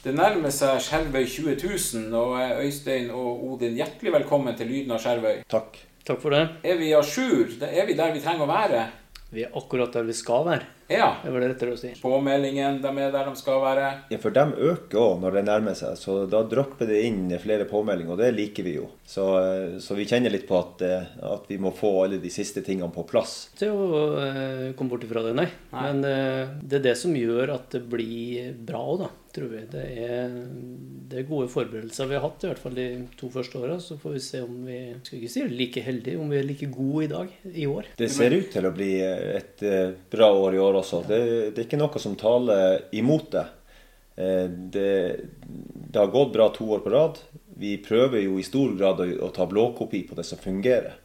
Det nærmer seg Skjervøy 20 000, og Øystein og Odin, hjertelig velkommen til Lyden av Skjervøy. Takk. Takk for det. Er vi a jour? Er vi der vi trenger å være? Vi er akkurat der vi skal være. Ja. Det var det rettere å si. Påmeldingen, de er der de skal være. Ja, For de øker òg når det nærmer seg, så da dropper det inn flere påmeldinger, og det liker vi jo. Så, eh, så vi kjenner litt på at, eh, at vi må få alle de siste tingene på plass. Til å eh, komme bort ifra det, nei. Nei. Men det er det som gjør at det blir bra òg, da. Tror vi. Det er, det er gode forberedelser vi har hatt, i hvert fall de to første åra. Så får vi se om vi skal ikke si like heldige, om vi er like gode i dag, i år. Det ser ut til å bli et bra år i år også. Det, det er ikke noe som taler imot det. Eh, Det, det har gått bra to år på rad. Vi prøver jo i stor grad å, å ta blåkopi på det som fungerer.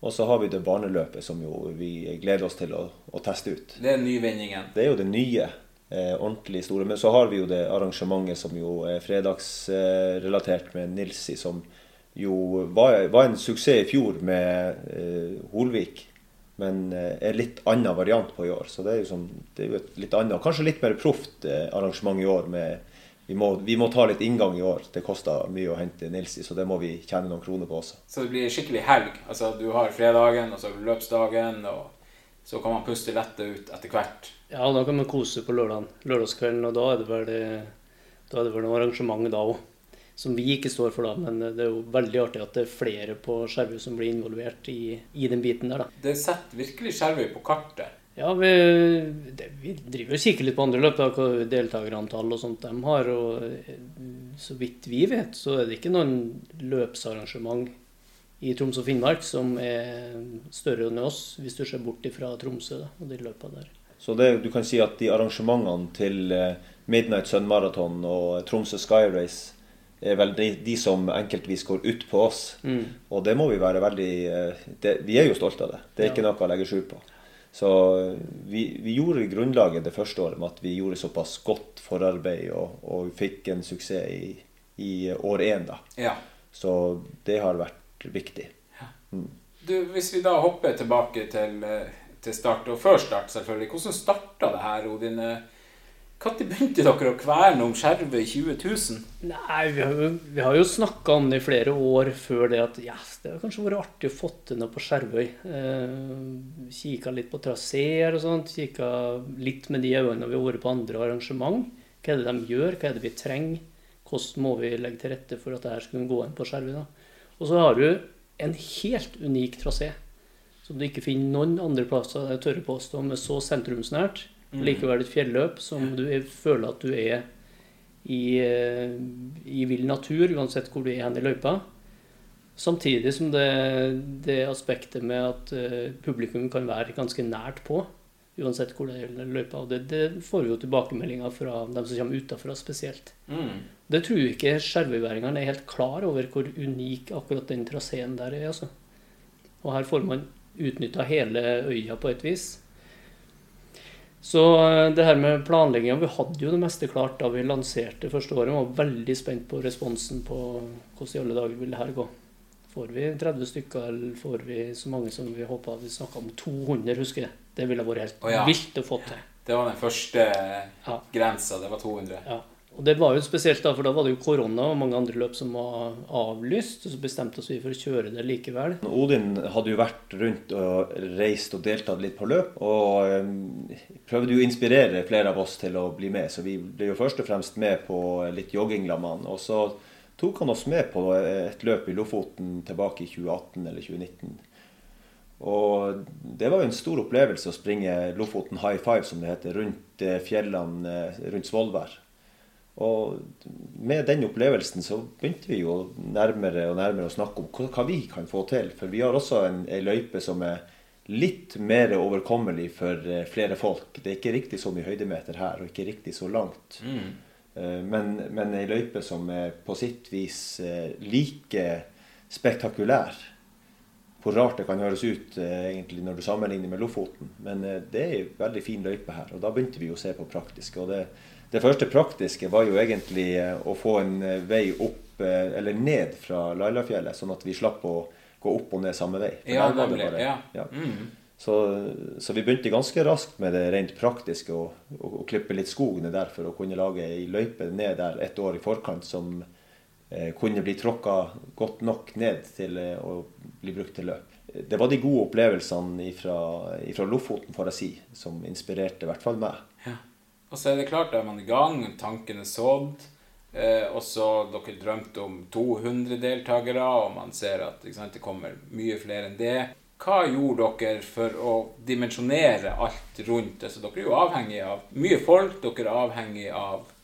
Og så har vi det barneløpet som jo vi gleder oss til å, å teste ut. Det er nyvinningen. Det er jo det nye. Eh, ordentlig store. Men så har vi jo det arrangementet som jo er fredagsrelatert med Nilsi, som jo var, var en suksess i fjor med eh, Holvik. Men eh, er litt annen variant på i år. Så det er jo, sånn, det er jo et litt annet, kanskje litt mer proft eh, arrangement i år. med vi må, vi må ta litt inngang i år. Det koster mye å hente Nilsi, så det må vi tjene noen kroner på også. Så det blir skikkelig helg. Altså, du har fredagen, og så løpsdagen, og så kan man puste lettet ut etter hvert. Ja, da kan man kose på lørdagen, lørdagskvelden, og da er det vel, da er det vel noe arrangement da òg. Som vi ikke står for, da, men det er jo veldig artig at det er flere på Skjervøy som blir involvert i, i den biten der, da. Det setter virkelig Skjervøy på kartet. Ja, vi, det, vi driver og kikker litt på andre løp, da, hva deltakerantall og sånt de har. Og så vidt vi vet, så er det ikke noen løpsarrangement i Troms og Finnmark som er større enn oss, hvis du ser bort fra Tromsø da, og de løpa der. Så det, du kan si at de arrangementene til eh, Midnight Sun Marathon og Tromsø Sky Race er vel de, de som enkeltvis går ut på oss. Mm. Og det må vi være veldig eh, det, Vi er jo stolte av det. Det er Ja. ikke noe å legge skjul på. Så eh, vi, vi gjorde grunnlaget det første året med at vi gjorde såpass godt forarbeid og, og fikk en suksess i, i år én. da. Ja. Så det har vært viktig. Du, hvis vi da hopper tilbake til, eh, til start, og før start selvfølgelig. Hvordan starta det her, Odin? Når begynte dere å kverne om skjervet 20 000? Nei, vi har jo, vi jo snakka om det i flere år før det at ja, det har kanskje vært artig å få til noe på Skjervøy. Eh, kikka litt på traseer og sånt. Kikka litt med de øynene vi har vært på andre arrangement. Hva er det de gjør? Hva er det vi trenger? Hvordan må vi legge til rette for at det her skal kunne gå inn på Skjervøy? Og så har du en helt unik trasé som du ikke finner noen andre plasser, jeg tør påstå, med så sentrumsnært. Likevel et fjelløp som du er, føler at du er i, eh, i vill natur, uansett hvor du er hen i løypa. Samtidig som det, det aspektet med at uh, publikum kan være ganske nært på, uansett hvor det i løypa. Og det, det får vi jo tilbakemeldinger fra dem som kommer utafra spesielt. Mm. Det tror jeg ikke skjervøyværingene er helt klar over hvor unik akkurat den traseen der er. altså. Og her får man utnytta hele øya på et vis. Så eh, det her med planlegginga Vi hadde jo det meste klart da vi lanserte første året. Vi var veldig spent på responsen på hvordan i alle dager vil det her gå. Får vi 30 stykker, eller får vi så mange som vi håpa? Vi snakka om 200, husker jeg. Det ville vært helt oh, ja. vilt å få til. Det var den første Ja. grensa. Det var 200. Ja. Og det var jo spesielt da, for da var det jo korona og mange andre løp som var avlyst. Og så bestemte oss vi for å kjøre det likevel. Odin hadde jo vært rundt og reist og deltatt litt på løp. Og eh, prøvde jo å inspirere flere av oss til å bli med. Så vi ble jo først og fremst med på litt jogging sammen. Og så tok han oss med på et løp i Lofoten tilbake i 2018 eller 2019. Og det var jo en stor opplevelse å springe Lofoten high five, som det heter, rundt eh, fjellene eh, rundt Svolvær. Og med den opplevelsen så begynte vi jo nærmere og nærmere å snakke om hva, vi kan få til. For vi har også en, en løype som er litt mer overkommelig for eh, flere folk. Det er ikke riktig så mye høydemeter her, og ikke riktig så langt. Mm. Eh, Men, men ei løype som er på sitt vis eh, like spektakulær. Hvor rart det kan høres ut eh, egentlig når du sammenligner med Lofoten. Men eh, det er en veldig fin løype her, og da begynte vi å se på praktiske. Og det, det første praktiske var jo egentlig eh, å få en vei opp eller ned fra Lailafjellet, sånn at vi slapp å gå opp og ned samme vei. Ja, nemlig. bare- Ja. ja. Mm. Så, så, vi begynte ganske raskt med det rent praktiske, å, klippe litt skog ned der for å kunne lage ei løype ned der et år i forkant som kunne bli tråkka godt nok ned til eh, å bli brukt til løp. Det var de gode opplevelsene fra Lofoten, får jeg si, som inspirerte i hvert fall meg. Ja. Og så er det klart, da er man i gang, tankene sådd. Eh, og så dere drømte om 200 deltakere, og man ser at sant, det kommer mye flere enn det. Hva gjorde dere for å dimensjonere alt rundt? Altså, dere er jo avhengig av mye folk, dere er avhengig av Eh,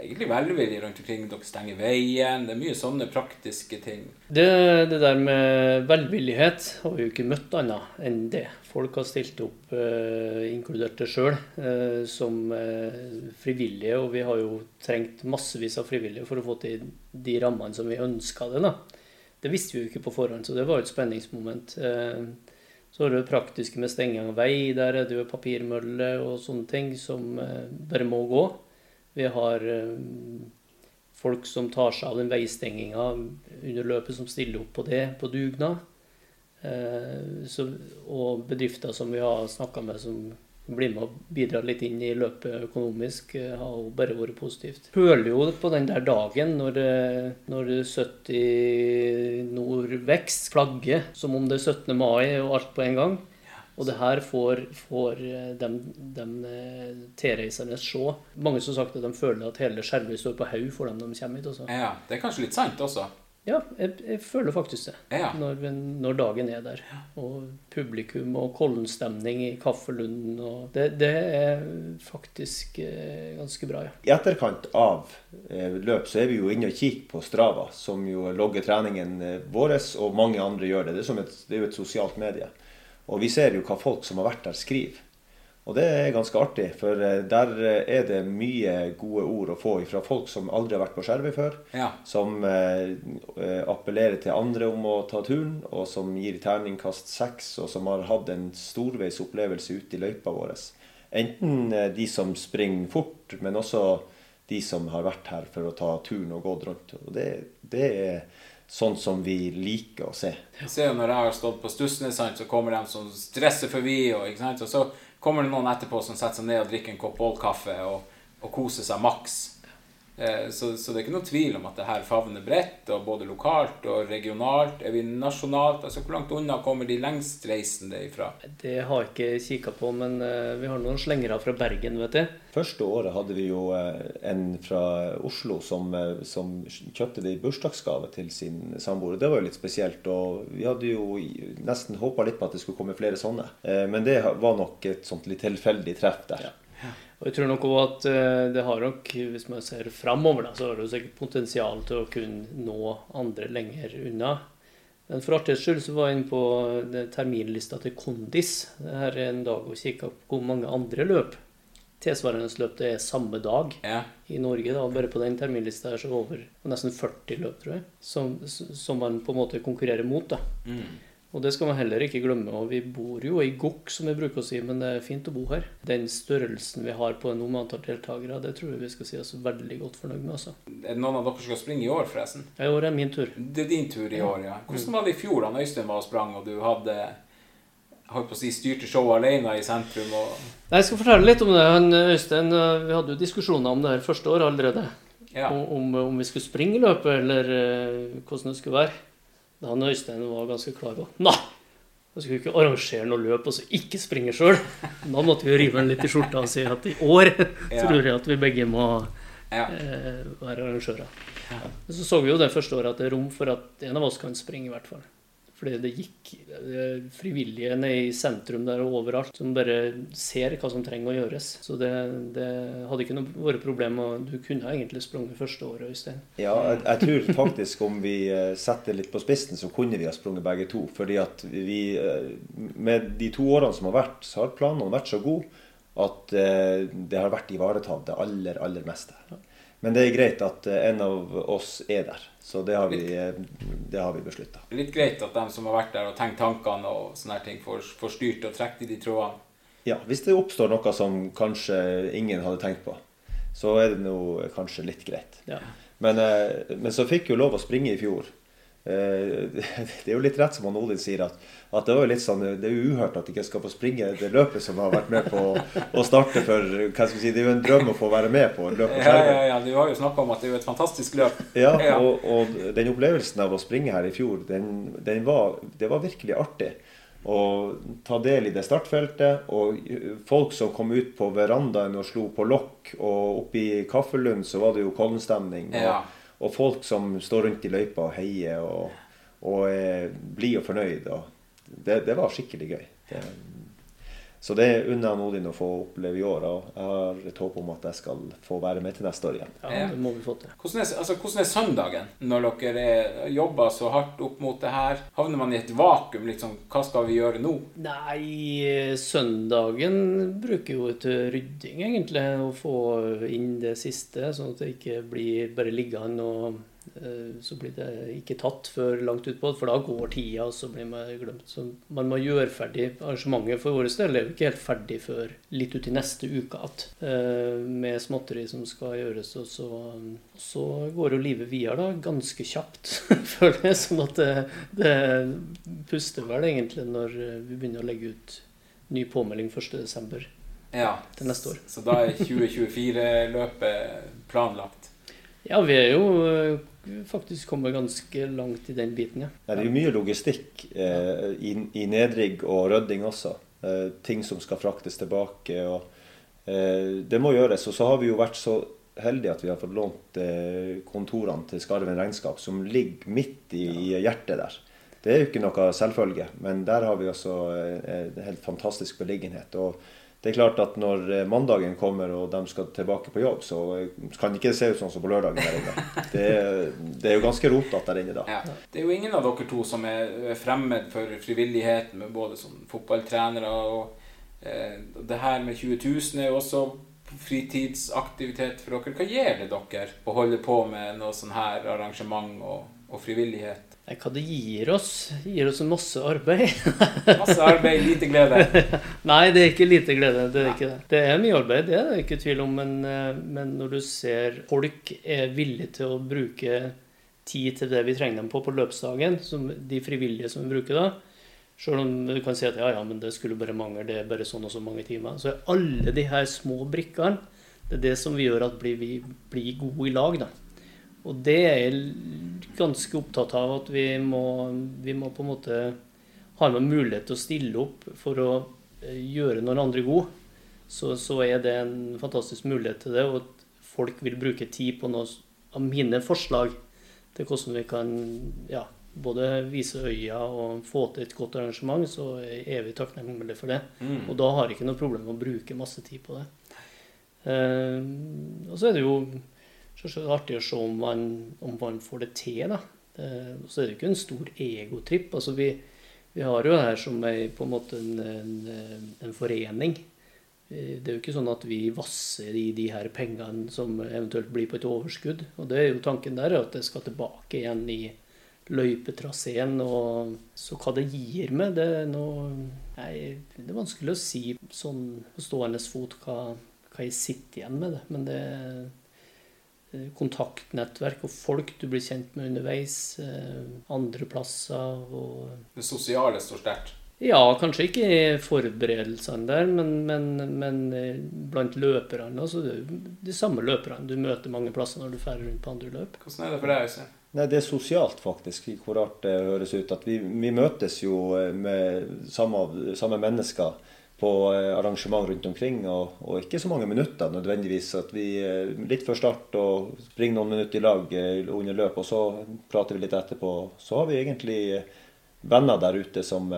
egentlig velvillig rundt omkring. Dere stenger veien. Det er mye sånne praktiske ting. Det, det der med velvillighet har vi jo ikke møtt annet enn det. Folk har stilt opp, eh, inkludert det sjøl, eh, som eh, frivillige. Og vi har jo trengt massevis av frivillige for å få til de rammene som vi ønska det. da. Det visste vi jo ikke på forhånd, så det var et spenningsmoment. Eh, så har du det praktiske med stenging av vei. Der er det jo papirmølle og sånne ting som eh, bare må gå. Vi har eh, folk som tar seg av den veistenginga under løpet, som stiller opp på det på dugnad. Eh, og bedrifter som vi har snakka med, som blir med og bidrar litt inn i løpet økonomisk, eh, har jo bare vært positivt. Føler jo på den der dagen når, når 70 Nordvekst flagger som om det er 17. mai og alt på en gang. Og det her får, får eh, de, de eh, tilreisende se. Mange som sagt at de føler at hele Skjervøy står på haug for dem når de kommer hit. Også. Ja, Det er kanskje litt sant også? Ja, jeg, jeg føler faktisk det. Ja. Når, når, dagen er der. Og publikum og Kollen-stemning i Kaffelunden. Og det, det, er faktisk eh, ganske bra, ja. I etterkant av eh, løp så er vi jo inne og kikker på Strava, som jo logger treningen vår, og mange andre gjør det. Det er, et, det er jo et sosialt medie. Og vi ser jo hva folk som har vært der, skriver. Og det er ganske artig, for eh, der eh, er det mye gode ord å få fra folk som aldri har vært på Skjervøy før. Ja. Som eh, eh, appellerer til andre om å ta turen, og som gir terningkast seks, og som har hatt en storveis opplevelse ute i løypa vår. Enten de som springer fort, men også de som har vært her for å ta turen og gått rundt. Og det, det er sånn som vi liker å se. Jeg ser jo Når jeg har stått på Stussene, så kommer de som stresser forbi. Og, og, så kommer det noen etterpå som setter seg ned og drikker en kopp Boll-kaffe og, og koser seg maks. Eh, så, så, det er ikke noe tvil om at det her favner bredt, og både lokalt og regionalt. Er vi nasjonalt? altså Hvor langt unna kommer de lengstreisende ifra? Det har jeg ikke kikka på, men eh, vi har noen slengere fra Bergen, vet du. Første året hadde vi jo eh, en fra Oslo som, som kjøpte det i bursdagsgave til sin samboer. Det var jo litt spesielt. Og vi hadde jo nesten håpa litt på at det skulle komme flere sånne. Men det var nok et sånt litt tilfeldig treff der. Ja. Og jeg tror nok også at eh, det har nok, hvis man ser framover, så har det jo sikkert potensial til å kunne nå andre lenger unna. Men for artighets skyld så var jeg inne på terminlista til Kondis. Det her er en dag og kikka på hvor mange andre løp tilsvarende løp det er samme dag ja. i Norge. da, Bare på den terminlista er så over nesten 40 løp, tror jeg, som, som man på en måte konkurrerer mot. da. Mm. Og det skal man heller ikke glemme. og Vi bor jo i Gokk, som vi bruker å si, men det er fint å bo her. Den størrelsen vi har på en antall deltakere, det tror jeg vi skal si oss veldig godt fornøyd med. Også. Er det noen av dere som skal springe i år, forresten? Ja, I år er min tur. Det er din tur i år, ja. Hvordan var det i fjor da Øystein var og sprang, og du hadde holdt på å si, styrte showet alene i sentrum? Og... Jeg skal fortelle litt om det. Han, Øystein, Vi hadde jo diskusjoner om det her første år allerede. Ja. Om, om, vi skulle springe løpet, eller uh, hvordan det skulle være. Da han Øystein var ganske klar på Nei! Jeg skulle vi ikke arrangere noe løp og så ikke springe sjøl. Da måtte vi rive den litt i skjorta og si at i år ja. tror jeg at vi begge må ja. eh, være arrangører. Ja. Så så vi jo det første året at det er rom for at en av oss kan springe, i hvert fall. Fordi det gikk frivillige ned i sentrum der og overalt som bare ser hva som trenger å gjøres. Så det, det hadde ikke noe vært problem. Og du kunne egentlig sprunget første året, Øystein. Ja, jeg, jeg, tror faktisk om vi eh, setter litt på spissen, så kunne vi ha sprunget begge to. Fordi at vi eh, Med de to årene som har vært, så har planene vært så gode at eh, det har vært ivaretatt det aller, aller meste. Men det er greit at en av oss er der. Så det har vi, eh, det har vi beslutta. Litt greit at de som har vært der og tenkt tankene og sånne ting, får, får styrt og trukket i de trådene. Ja, hvis det oppstår noe som kanskje ingen hadde tenkt på, så er det nå kanskje litt greit. Ja. Men, eh, men, så fikk jo lov å springe i fjor. Eh, det er jo litt rett som han Odin sier, at, at det, litt sånn, det er jo uhørt at de ikke skal få springe det løpet som har vært med på å starte for hva skal vi si, Det er jo en drøm å få være med på. løp ja, ja, ja, Du har jo snakka om at det er jo et fantastisk løp. Ja, og, og, den opplevelsen av å springe her i fjor, den, den var, det var virkelig artig. Å ta del i det startfeltet, og folk som kom ut på verandaen og slo på lokk, og oppe i Kaffelund så var det jo Kollen-stemning. Ja og folk som står rundt i løypa og heier og, og er og fornøyd. Og det, det, var skikkelig gøy. Det, så det unner jeg Odin å få oppleve i år. Og jeg har et håp om at jeg skal få være med til neste år igjen. Ja, det må vi få til. Hvordan er, altså, hvordan er søndagen når dere er, jobber så hardt opp mot det her? Havner man i et vakuum? Liksom, hva skal vi gjøre nå? Nei, søndagen bruker jo til rydding, egentlig. Å få inn det siste, sånn at det ikke blir bare liggende og så blir det ikke tatt før langt utpå, for da går tida, og så blir man glemt. Så man må gjøre ferdig arrangementet for vår del. er jo ikke helt ferdig før litt ut i neste uke igjen. Eh, med småtteri som skal gjøres. Og så, så går jo livet videre da, ganske kjapt, føler jeg. Sånn at det, det puster vel egentlig når vi begynner å legge ut ny påmelding 1.12. Ja, til neste år. Så da er 2024-løpet planlagt? Ja, vi er jo faktisk kommet ganske langt i den biten, ja. ja det er jo mye logistikk eh, i, i, nedrigg og rydding også. Eh, ting som skal fraktes tilbake. og eh, Det må gjøres. Og så har vi jo vært så heldige at vi har fått lånt eh, kontorene til Skarven regnskap, som ligger midt i, i hjertet der. Det er jo ikke noe selvfølge, men der har vi også eh, en helt fantastisk beliggenhet. og det er klart at når eh, mandagen kommer og de skal tilbake på jobb, så eh, kan det ikke se ut sånn som på lørdagen der inne. Det, det er jo ganske rotete der inne da. Ja. Det er jo ingen av dere to som er fremmed for frivillighet, med både som fotballtrenere og eh, Det her med 20 000 er jo også fritidsaktivitet for dere. Hva gjør det dere å holde på med noe sånn her arrangement og, og frivillighet? Hva det gir oss? Det gir oss masse arbeid. masse arbeid, lite glede? Nei, det er ikke lite glede. Det er, ikke det. det er mye arbeid, det er det ikke tvil om. Men, eh, men, når du ser folk er villige til å bruke tid til det vi trenger dem på på løpsdagen, som de frivillige som vi bruker da, selv om du kan si at ja, ja, men det skulle bare mangle, det er bare sånn og så mange timer, så er alle de her små brikkene det er det som vi gjør at vi blir gode i lag. da. Og det er jeg ganske opptatt av at vi må, vi må på en måte ha noen mulighet til å stille opp for å eh, gjøre noen andre gode. Så, så, er det en fantastisk mulighet til det. Og at folk vil bruke tid på noen av mine forslag til hvordan vi kan ja, både vise øya og få til et godt arrangement, så er vi takknemlige for det. Mm. Og da har jeg ikke noe problem med å bruke masse tid på det. Uh, og så er det jo så er det artig å se om man, om man får det til. da. så er det ikke en stor egotripp. altså vi, vi har jo det her som ei, på en måte en, en, en, forening. Det er jo ikke sånn at vi vasser i de her pengene som eventuelt blir på et overskudd. Og det er jo tanken der at det skal tilbake igjen i løypetraseen. Og så hva det gir meg, det er noe Nei, det er vanskelig å si sånn på stående fot hva, hva jeg sitter igjen med det. Men det Eh, kontaktnettverk og folk du blir kjent med underveis. Eh, andre plasser og Det sosiale står sterkt? Ja, kanskje ikke i forberedelsene der, men, men, men eh, blant løperne. Altså det er de samme løperne du møter mange plasser når du drar rundt på andre løp. Hvordan er det for deg, Øystein? Nei, Det er sosialt, faktisk, hvor rart det høres ut. At vi, vi møtes jo med samme, samme mennesker på eh, arrangement rundt omkring, og, og, ikke så mange minutter nødvendigvis. At vi eh, litt før start og springer noen minutter i lag eh, under løp, og så prater vi litt etterpå. Så har vi egentlig venner der ute som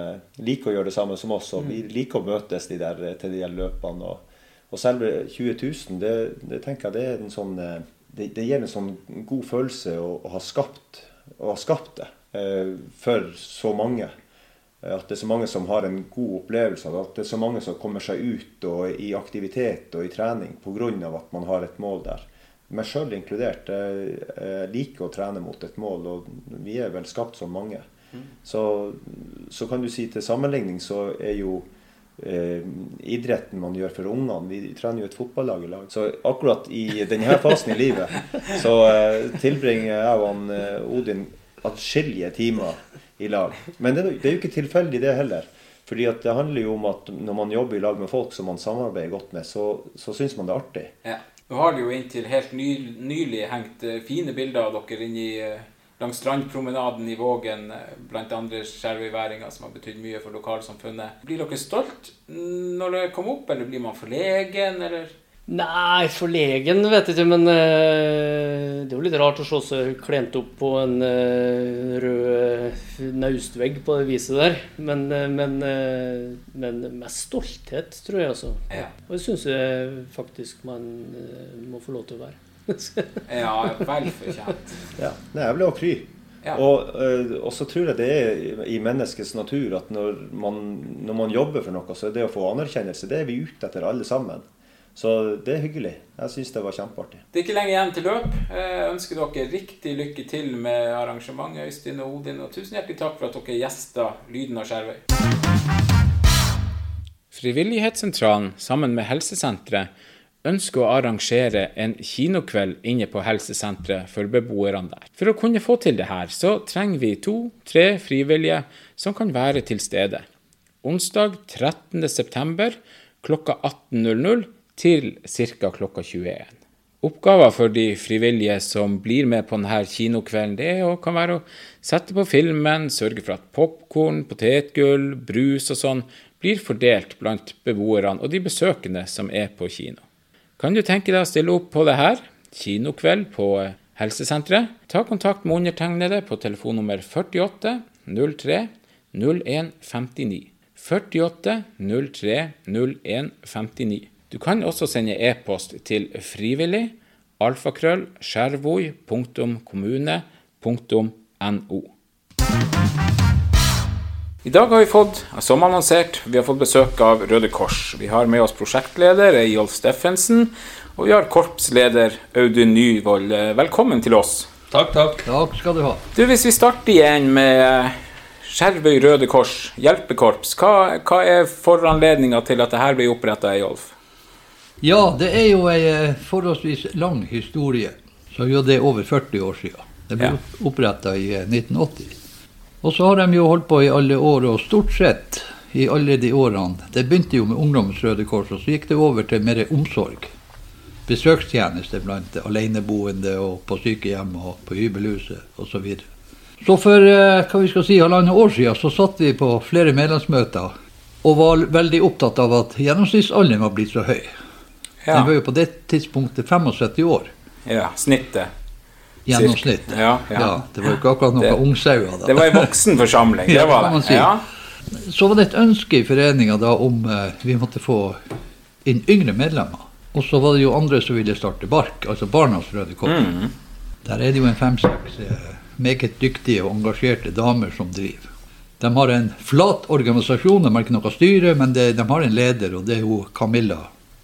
liker å gjøre det samme som oss, og vi mm. liker å møtes de der, til de der løpene. Og, og selve 20 000, det, det, tenker jeg det er en sånn det, det gir en sånn god følelse å, å ha skapt, å ha skapt det for så mange. At det er så mange som har en god opplevelse av At det er så mange som kommer seg ut og i aktivitet og i trening pga. at man har et mål der. Meg sjøl inkludert. Jeg liker å trene mot et mål, og vi er vel skapt som mange. Mm. Så, så kan du si til sammenligning så er jo eh, idretten man gjør for ungene. Vi trener jo et fotballag i lag. Så akkurat i denne fasen i livet så eh, tilbringer jeg og han, eh, Odin atskillige timer i lag. Men det, det er jo ikke tilfeldig, det heller. Fordi at det handler jo om at når man jobber i lag med folk som man samarbeider godt med, så, så syns man det er artig. Ja. Nå har det jo inntil helt ny, nylig hengt eh, fine bilder av dere inni eh, langs strandpromenaden i Vågen, eh, blant andre skjervøyværinger som har betydd mye for lokalsamfunnet. Blir dere stolt når det kommer opp, eller blir man forlegen, eller? Nei, forlegen vet jeg ikke, men uh, det er jo litt rart å se seg klent opp på en uh, rød naustvegg på det viset der. Men, uh, men, men med stolthet, tror jeg, altså. Ja. Og det syns jeg faktisk man må få lov til å være. ja, vel fortjent. Ja, det er vel å kry. Ja. Og, og, så tror jeg det er i menneskets natur at når man, når man jobber for noe, så er det å få anerkjennelse, det er vi ute etter alle sammen. Så det er hyggelig. Jeg syns det var kjempeartig. Det er ikke lenge igjen til løp. Jeg ønsker dere riktig lykke til med arrangementet, Øystein og Odin. Og tusen hjertelig takk for at dere gjesta Lyden av Skjervøy. Frivillighetssentralen sammen med helsesenteret ønsker å arrangere en kinokveld inne på helsesenteret for beboerne der. For å kunne få til det her, så trenger vi to-tre frivillige som kan være til stede. Onsdag 13.9. klokka 18.00 til ca. klokka 21. Oppgaver for de frivillige som blir med på denne kinokvelden, det kan være å sette på filmen, sørge for at popkorn, potetgull, brus og sånn blir fordelt blant beboerne og de besøkende som er på kino. Kan du tenke deg å stille opp på det her? Kinokveld på helsesenteret? Ta kontakt med undertegnede på telefonnummer 48 03 01 59. 48 03 01 59. Du kan også sende e-post til frivillig alfakrøll skjervoi.kommune.no. I dag har vi fått, som annonsert, vi har fått besøk av Røde Kors. Vi har med oss prosjektleder Eyolf Steffensen, og vi har korpsleder Audun Nyvold. Velkommen til oss. Takk, takk. Takk skal du ha. Du, Hvis vi starter igjen med Skjervøy Røde Kors hjelpekorps, hva, hva er foranledninga til at dette blir oppretta, Eyolf? Ja, det er jo ei eh, forholdsvis lang historie. Så jo, det er over 40 år siden. Det ble ja. oppretta i 1980. Eh, og så har de jo holdt på i alle år, og stort sett i alle de årene Det begynte jo med Ungdommens Røde Kors, og så gikk det over til mer omsorg. Besøkstjeneste blant aleneboende og på sykehjem og på hybelhuset osv. Så, videre. så for eh, hva vi skal si, halvannet år siden så satt vi på flere medlemsmøter og var veldig opptatt av at gjennomsnittsalderen var blitt så høy. Ja. Den var jo på det tidspunktet 75 år. Ja, snittet. Gjennomsnitt. Ja, ja. ja, Det var jo ikke akkurat noen ungsauer. Det var en voksen forsamling, det var det. Si. Ja. Så var det et ønske i foreninga da om eh, vi måtte få inn yngre medlemmer. Og så var det jo andre som ville starte BARK, altså Barnas Røde Kors. Mm. Der er det jo en fem-seks uh, meget dyktige og engasjerte damer som driver. De har en flat organisasjon, de har ikke noe styre, men det, de har en leder, og det er jo Camilla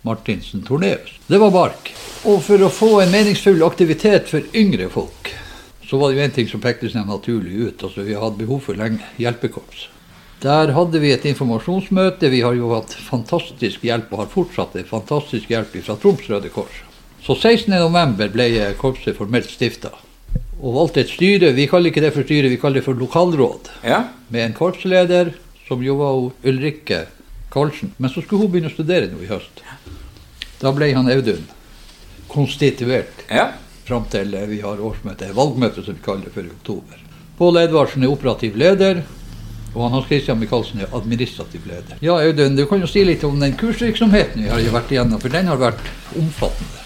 Martinsen Torneus. Det var bark. Og for å få en meningsfull aktivitet for yngre folk, så var det jo en ting som pekte seg naturlig ut. altså Vi hadde behov for lenge hjelpekorps. Der hadde vi et informasjonsmøte. Vi har jo hatt fantastisk hjelp, og har fortsatt en fantastisk hjelp fra Troms Røde Kors. Så 16.11 ble korpset formelt stifta. Og valgte et styre. Vi kaller ikke det for styre, vi kaller det for lokalråd. Ja. Med en korpsleder, som jo var Ulrikke Karlsen. Men så skulle hun begynne å studere nå i høst. Da ble han Audun konstituert ja. fram til vi har årsmøte, valgmøte som vi kaller det, for oktober. Pål Edvardsen er operativ leder, og han Hans Christian Michaelsen er administrativ leder. Ja, Audun, du kan jo si litt om den kursvirksomheten vi har vært igjennom, for den har vært omfattende.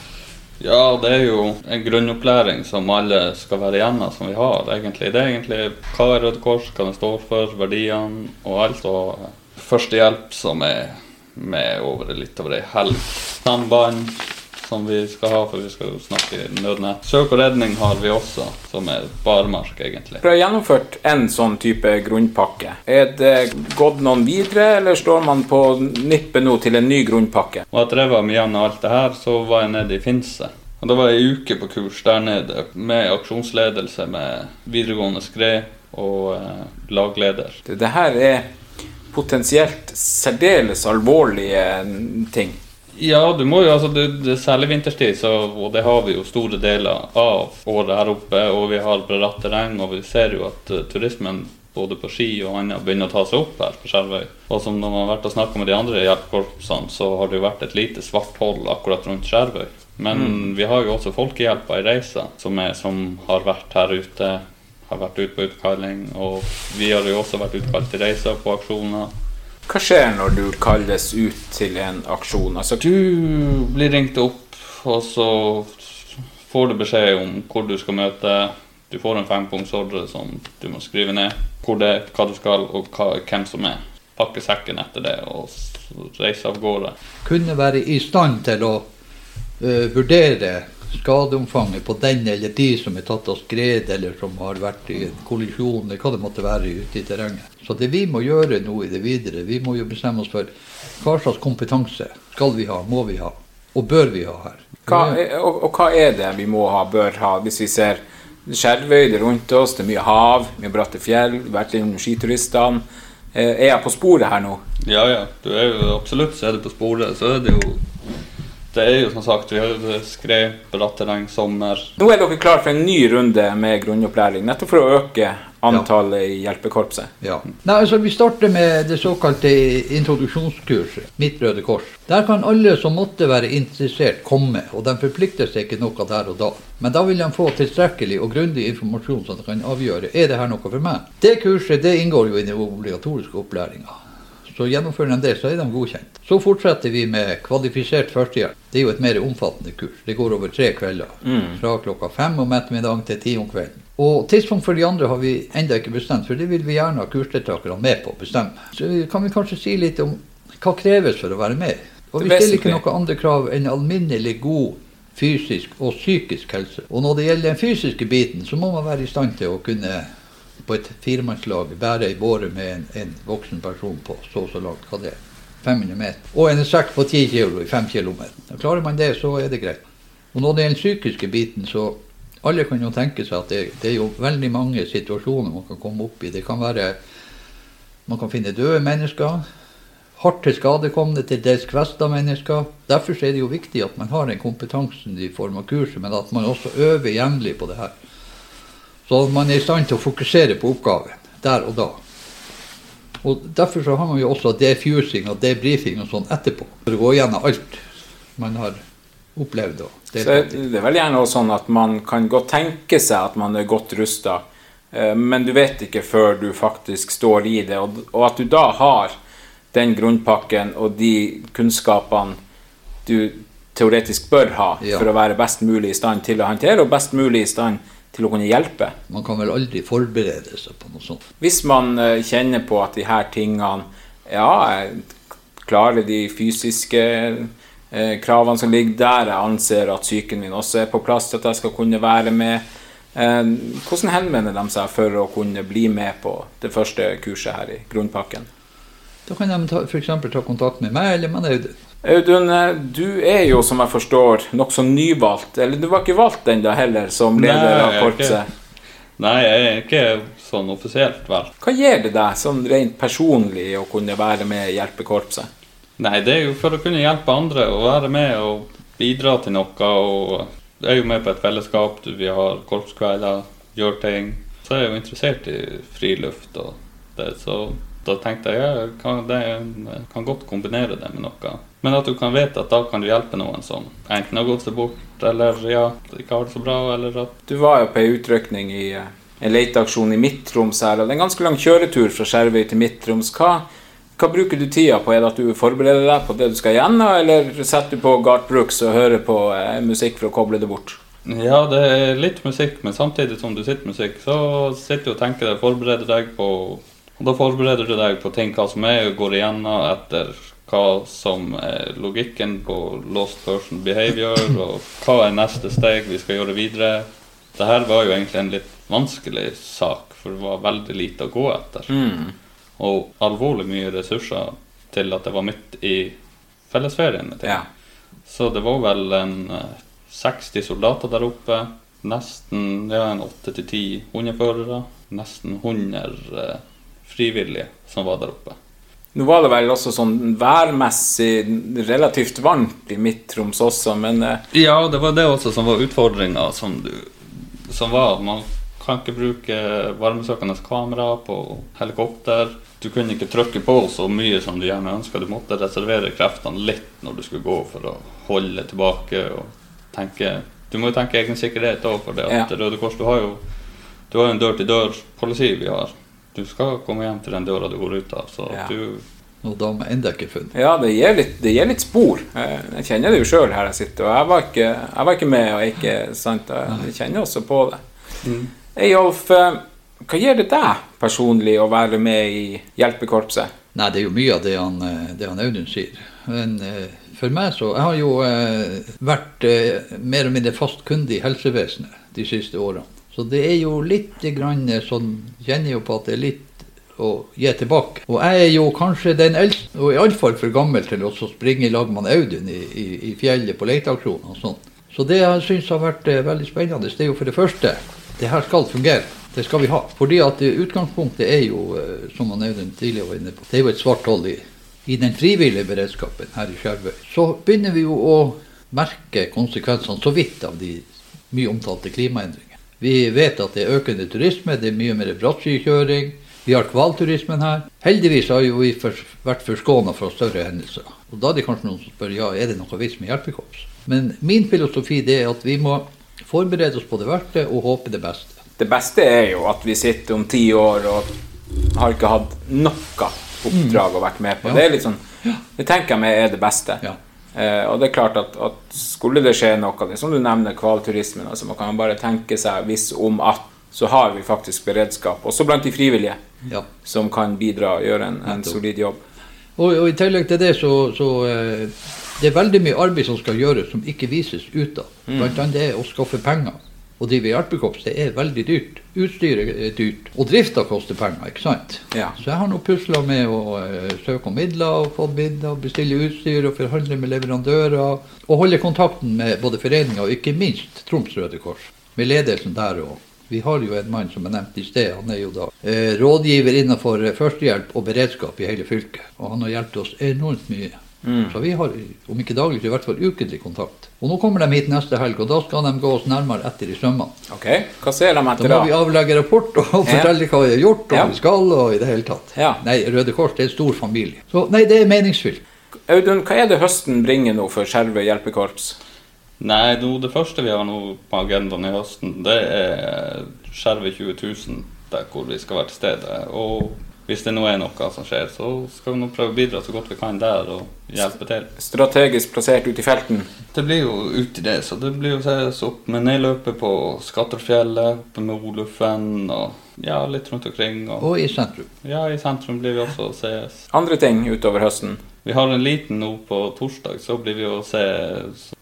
Ja, det er jo en grunnopplæring som alle skal være igjennom, som vi har. egentlig. Det er egentlig hva er Røde Kors, hva det står for, verdiene og alt. Og førstehjelp som er med over litt over det helgsamband som vi skal ha, for vi skal jo snakke nødnett. Søk og redning har vi også, som er barmark, egentlig. Dere har gjennomført en sånn type grunnpakke. Er det gått noen videre, eller står man på nippet nå til en ny grunnpakke? Og etter jeg var med gjennom alt det her, så var jeg nede i Finse. Og Da var jeg ei uke på kurs der nede med aksjonsledelse med videregående skred og eh, lagleder. Det her er potensielt særdeles alvorlige ting. Ja, du må jo, altså det, det særlig vinterstid, så, og det har vi jo store deler av året her oppe. Og vi har bratt terreng, og vi ser jo at uh, turismen både på ski og annet begynner å ta seg opp her på Skjervøy. Og som når man har vært og snakka med de andre hjelpekorpsene, så har det jo vært et lite svart hold akkurat rundt Skjervøy. Men Mm. vi har jo også Folkehjelpa i reisa, som, er, som har vært her ute. Har vært ute på utkalling. Og vi har jo også vært utkalt til reiser på aksjoner. Hva skjer når du kalles ut til en aksjon? Altså, Du blir ringt opp, og så får du beskjed om hvor du skal møte. Du får en fempunktsordre som du må skrive ned. Hvor det er, hva du skal, og hva, hvem som er. Pakke sekken etter det og reise av gårde. Kunne være i stand til å uh, vurdere skadeomfanget på den eller de som er tatt av skred, eller som har vært i en kollisjon, eller hva det måtte være ute i terrenget. Så det vi må gjøre nå i det videre, vi må jo bestemme oss for hva slags kompetanse skal vi ha, må vi ha, og bør vi ha her. hva, og, og hva er det vi må ha, bør ha, hvis vi ser skjærvøyder er rundt oss, det er mye hav, mye bratte fjell, vært innom skituristene. Eh, Er jeg på sporet her nå? Ja, ja. Du er jo absolutt så er du på sporet. Så er det jo Det er jo som sagt, vi har jo skred, bratt terreng, sommer. Nå er dere klare for en ny runde med grunnopplæring, nettopp for å øke antallet i hjelpekorpset. Ja. Nei, altså Vi starter med det såkalte introduksjonskurset, Mitt Røde Kors. Der kan alle som måtte være interessert, komme, og de forplikter seg ikke noe der og da. Men da vil de få tilstrekkelig og grundig informasjon, så de kan avgjøre er det her noe for meg. Det kurset det inngår jo i den obligatoriske opplæringa. Så gjennomfører de det, så er de godkjent. Så fortsetter vi med kvalifisert førstehjelp. Det er jo et mer omfattende kurs. Det går over tre kvelder. Fra klokka fem om ettermiddagen til ti om kvelden. Og tidspunkt for de andre har vi ennå ikke bestemt, for det vil vi gjerne ha kursdeltakerne med på å bestemme. Så kan vi kanskje si litt om hva kreves for å være med. Og vi stiller ikke noen noe andre krav enn alminnelig god fysisk og psykisk helse. Og når det gjelder den fysiske biten, så må man være i stand til å kunne på et firemannslag bære ei båre med en, en voksen person på så og så langt, hva det er. 500 meter. Og en sekk på 10 kilo i 5 km. Klarer man det, så er det greit. Og når det gjelder den psykiske biten, så alle kan jo tenke seg at det, det er jo veldig mange situasjoner man kan komme opp i. Det kan være Man kan finne døde mennesker. Hardt til skadekomne, til dels kvesta mennesker. Derfor er det jo viktig at man har den kompetansen i form av kurset, men at man også øver jevnlig på det her. Så man er i stand til å fokusere på oppgaven der og da. Og Derfor så har man jo også defusing og debrifing og sånn etterpå. For å gå gjennom alt man har opplevd. det er vel gjerne også sånn at man kan godt tenke seg at man er godt rusta, men du vet ikke før du faktisk står i det. Og at du da har den grunnpakken og de kunnskapene du teoretisk bør ha Ja. for å være best mulig i stand til å håndtere, og best mulig i stand til å kunne hjelpe. Man kan vel aldri forberede seg på noe sånt. Hvis man eh, kjenner på at de her tingene Ja, jeg klarer de fysiske eh, kravene som ligger der, jeg anser at psyken min også er på plass til at jeg skal kunne være med. Eh, hvordan henvender de seg for å kunne bli med på det første kurset her i grunnpakken? Da kan de f.eks. ta kontakt med meg eller man Audun. Audun, eh, du er jo, som jeg forstår, nokså nyvalgt. Eller du var ikke valgt ennå heller, som leder Nei, av korpset. Nei, jeg er ikke sånn offisielt valgt. Hva gir det deg, sånn rent personlig, å kunne være med og hjelpe korpset? Nei, det er jo for å kunne hjelpe andre og være med og bidra til noe. og Jeg er jo med på et fellesskap. Vi har korpskvelder, gjør ting. Så er jeg jo interessert i friluft og det, så da tenkte jeg ja, jeg kan, det, jeg kan godt kombinere det med noe. Men at du kan vite at da kan du hjelpe noen som enten har gått seg bort, eller ja, ikke har det så bra, eller at Du var jo på ei utrykning i eh, en leteaksjon i Midt-Troms her, og det er en ganske lang kjøretur fra Skjervøy til Midt-Troms. Hva, hva bruker du tida på? Er det at du forbereder deg på det du skal gjennom, eller setter du på Gart Brooks og hører på eh, musikk for å koble det bort? Ja, det er litt musikk, men samtidig som du sitter musikk, så sitter du og tenker deg, forbereder deg på Og da forbereder du deg på ting hva som er, og går igjennom etter hva som er logikken på lost person behavior, og hva er neste steg vi skal gjøre videre. Det her var jo egentlig en litt vanskelig sak, for det var veldig lite å gå etter. Mm. Og alvorlig mye ressurser til at det var midt i fellesferien. med. Ja. Så det var vel en eh, 60 soldater der oppe. Nesten ja, en 8-10 hundeførere. Nesten 100 eh, frivillige som var der oppe. Nå var det vel også sånn værmessig relativt varmt i Midt-Troms også, men eh, Ja, det var det også som var utfordringa som, du- som var. Man kan ikke bruke varmesøkende kamera på helikopter. Du kunne ikke trykke på så mye som du gjerne ønska. Du måtte reservere kreftene litt når du skulle gå for å holde tilbake og tenke Du må jo tenke egen sikkerhet òg, for det at Ja. Røde Kors du har jo du har en dør-til-dør-politi vi har. Du skal komme hjem til den døra du går ut av. Så Ja. du Og dame enda ikke funnet. ja, det gir litt, det gir litt spor. Eh, Jeg kjenner det jo sjøl her jeg sitter, og jeg var ikke, jeg var ikke med, og ikke sant. Jeg kjenner også på det. Eyolf, eh, hva gir det deg personlig å være med i hjelpekorpset? Nei, det er jo mye av det han, eh, det han Audun sier. Men for meg så Jeg har jo vært mer eller mindre fast kunde i helsevesenet de siste årene. Så det er jo litt grann sånn Kjenner jo på at det er litt å gi tilbake. Og jeg er jo kanskje den eldste, og iallfall for gammel til å springe i lag med Audun i, i, i fjellet på leteaksjoner og sånn. Så det jeg syns har vært eh, veldig spennende, det er jo for det første det her skal fungere. Det skal vi ha. Fordi at eh, utgangspunktet er jo, eh, som Audun tidligere var inne på, det er jo et svart hold i, i den frivillige beredskapen her i Skjervøy. Så begynner vi jo å merke konsekvensene så vidt av de mye omtalte klimaendringene. Vi vet at det er økende turisme, det er mye mer brattskikjøring. Vi har hvalturismen her. Heldigvis har jo vi for, vært forskåna fra større hendelser. Og Da er det kanskje noen som spør ja, er det noe vits med hjelpekorps. Men min filosofi det er at vi må forberede oss på det verste og håpe det beste. Det beste er jo at vi sitter om ti år og har ikke hatt noe oppdrag å vært med på. Ja. Det er litt sånn, det tenker jeg meg er det beste. Ja. Eh, og det er klart at, at skulle det skje noe, det som du nevner hvalturismen, altså man kan bare tenke seg hvis om at, så har vi faktisk beredskap, også blant de frivillige, Ja. som kan bidra og gjøre en, en solid jobb. Og, og i tillegg til det så, så eh, det er veldig mye arbeid som skal gjøres som ikke vises utad. Blant annet det å skaffe penger. Å drive hjelpekorps det er veldig dyrt. Utstyret er dyrt. Og drifta koster penger, ikke sant? Ja. Så jeg har nå pusla med å eh, søke om midler, og fått midler, bestille utstyr og forhandle med leverandører. Og holde kontakten med både foreninga og ikke minst Troms Røde Kors. Med ledelsen der òg. Vi har jo en mann som jeg nevnte i sted. Han er jo da eh, rådgiver innenfor eh, førstehjelp og beredskap i hele fylket. Og han har hjulpet oss enormt mye. Så vi har, om ikke daglig, så i hvert fall ukentlig kontakt. Og nå kommer de hit neste helg, og da skal de gå oss nærmere etter i sømmene. Ok, hva ser de etter Da Da må vi avlegge rapport og fortelle hva vi har gjort, og Ja. vi skal, og i det hele tatt. Ja. Nei, Røde Kors det er en stor familie. Så nei, det er meningsfylt. Audun, hva er det høsten bringer nå for Skjervøy hjelpekorps? Nei, no, det første vi har nå på agendaen i høsten, det er Skjervøy 20 000, der hvor vi skal være til stede. Og hvis det nå er noe som skjer, så skal vi nå prøve å bidra så godt vi kan der og hjelpe til. Strategisk plassert ute i felten? Det blir jo ut i det, så det blir jo ses opp med nedløpet på Skatterfjellet, oppe med Olufen og ja, litt rundt omkring. Og Og i sentrum. ja, i sentrum blir vi også å ses. Andre ting utover høsten? Vi har en liten nå på torsdag, så blir vi å se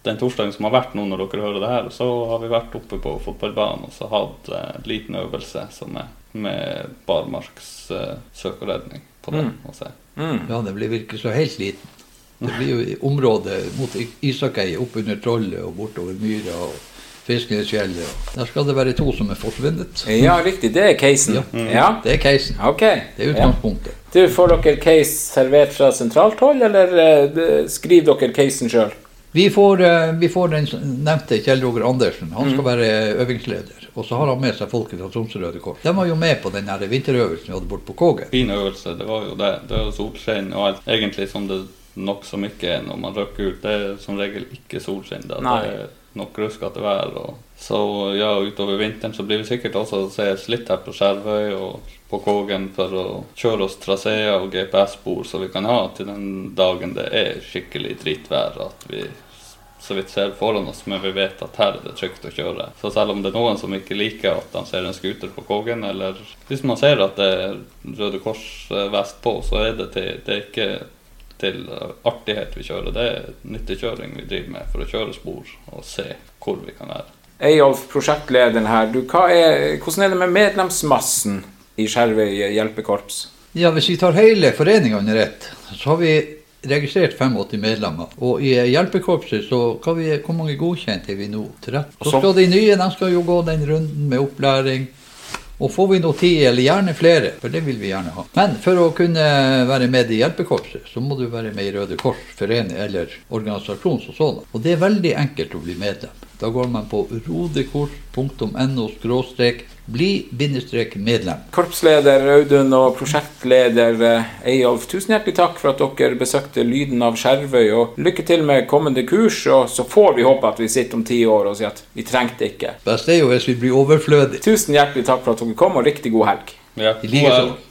den torsdagen som har vært nå når dere hører det her. Så har vi vært oppe på fotballbanen og så hatt eh, en liten øvelse som er med barmarks eh, søk på den. Mm. se. Mm. Ja, det blir virkelig så helt liten. Det blir jo området mot Isakei opp under Trollet og bortover Myra og Fiskenesfjellet. Der skal det være to som er forsvunnet. Ja, riktig. Det er casen. Ja. Ja. Det er casen. Ok. Det er Ja. utgangspunktet. Du, Får dere case servert fra sentralt hold, eller eh, skriver dere casen sjøl? Vi får, eh, vi får den nevnte Kjell Roger Andersen. Han skal være øvingsleder. Og så har han med seg folket fra Tromsø Røde Kors. De var jo med på den vinterøvelsen vi hadde borte på Kågen. Fin øvelse, det var jo det. Det er jo solskinn og alt. Egentlig som det nokså mye er når man røkker ut. Det er som regel ikke solskinn. da. Nei. Det er nok ruskete vær. Og så ja, utover vinteren så blir vi sikkert også ses litt her på Skjervøy og på Kågen for å kjøre oss traseer og GPS-spor så vi kan ha til den dagen det er skikkelig drittvær. At vi så vidt ser foran oss, men vi vet at her er det trygt å kjøre. Så selv om det er noen som ikke liker at de ser en scooter på Kågen, eller hvis man ser at det er Røde Kors-vest på, så er det, til, det er ikke til artighet vi kjører. Det er nyttekjøring vi driver med for å kjøre spor og se hvor vi kan være. Eyolf, prosjektlederen her. Du, hva er, hvordan er det med medlemsmassen i Skjervøy hjelpekorps? Ja, Hvis vi tar hele foreninga under ett, så har vi registrert 85 medlemmer. Og i hjelpekorpset så kan vi, hvor mange godkjente er vi nå? 13. Og Så skal de nye de skal jo gå den runden med opplæring. Og får vi nå ti, eller gjerne flere, for det vil vi gjerne ha. Men for å kunne være med i hjelpekorpset, så må du være med i Røde Kors, forening eller organisasjon som sådan. Og det er veldig enkelt å bli medlem. Da går man på rodekors.no bli-medlem. Korpsleder Audun og prosjektleder eh, Eyolf, tusen hjertelig takk for at dere besøkte Lyden av Skjervøy. Og lykke til med kommende kurs, og så får vi håpe at vi sitter om ti år og sier at vi trengte ikke. Best er jo hvis vi blir overflødige. Tusen hjertelig takk for at dere kom, og riktig god helg. Ja, I like god helg.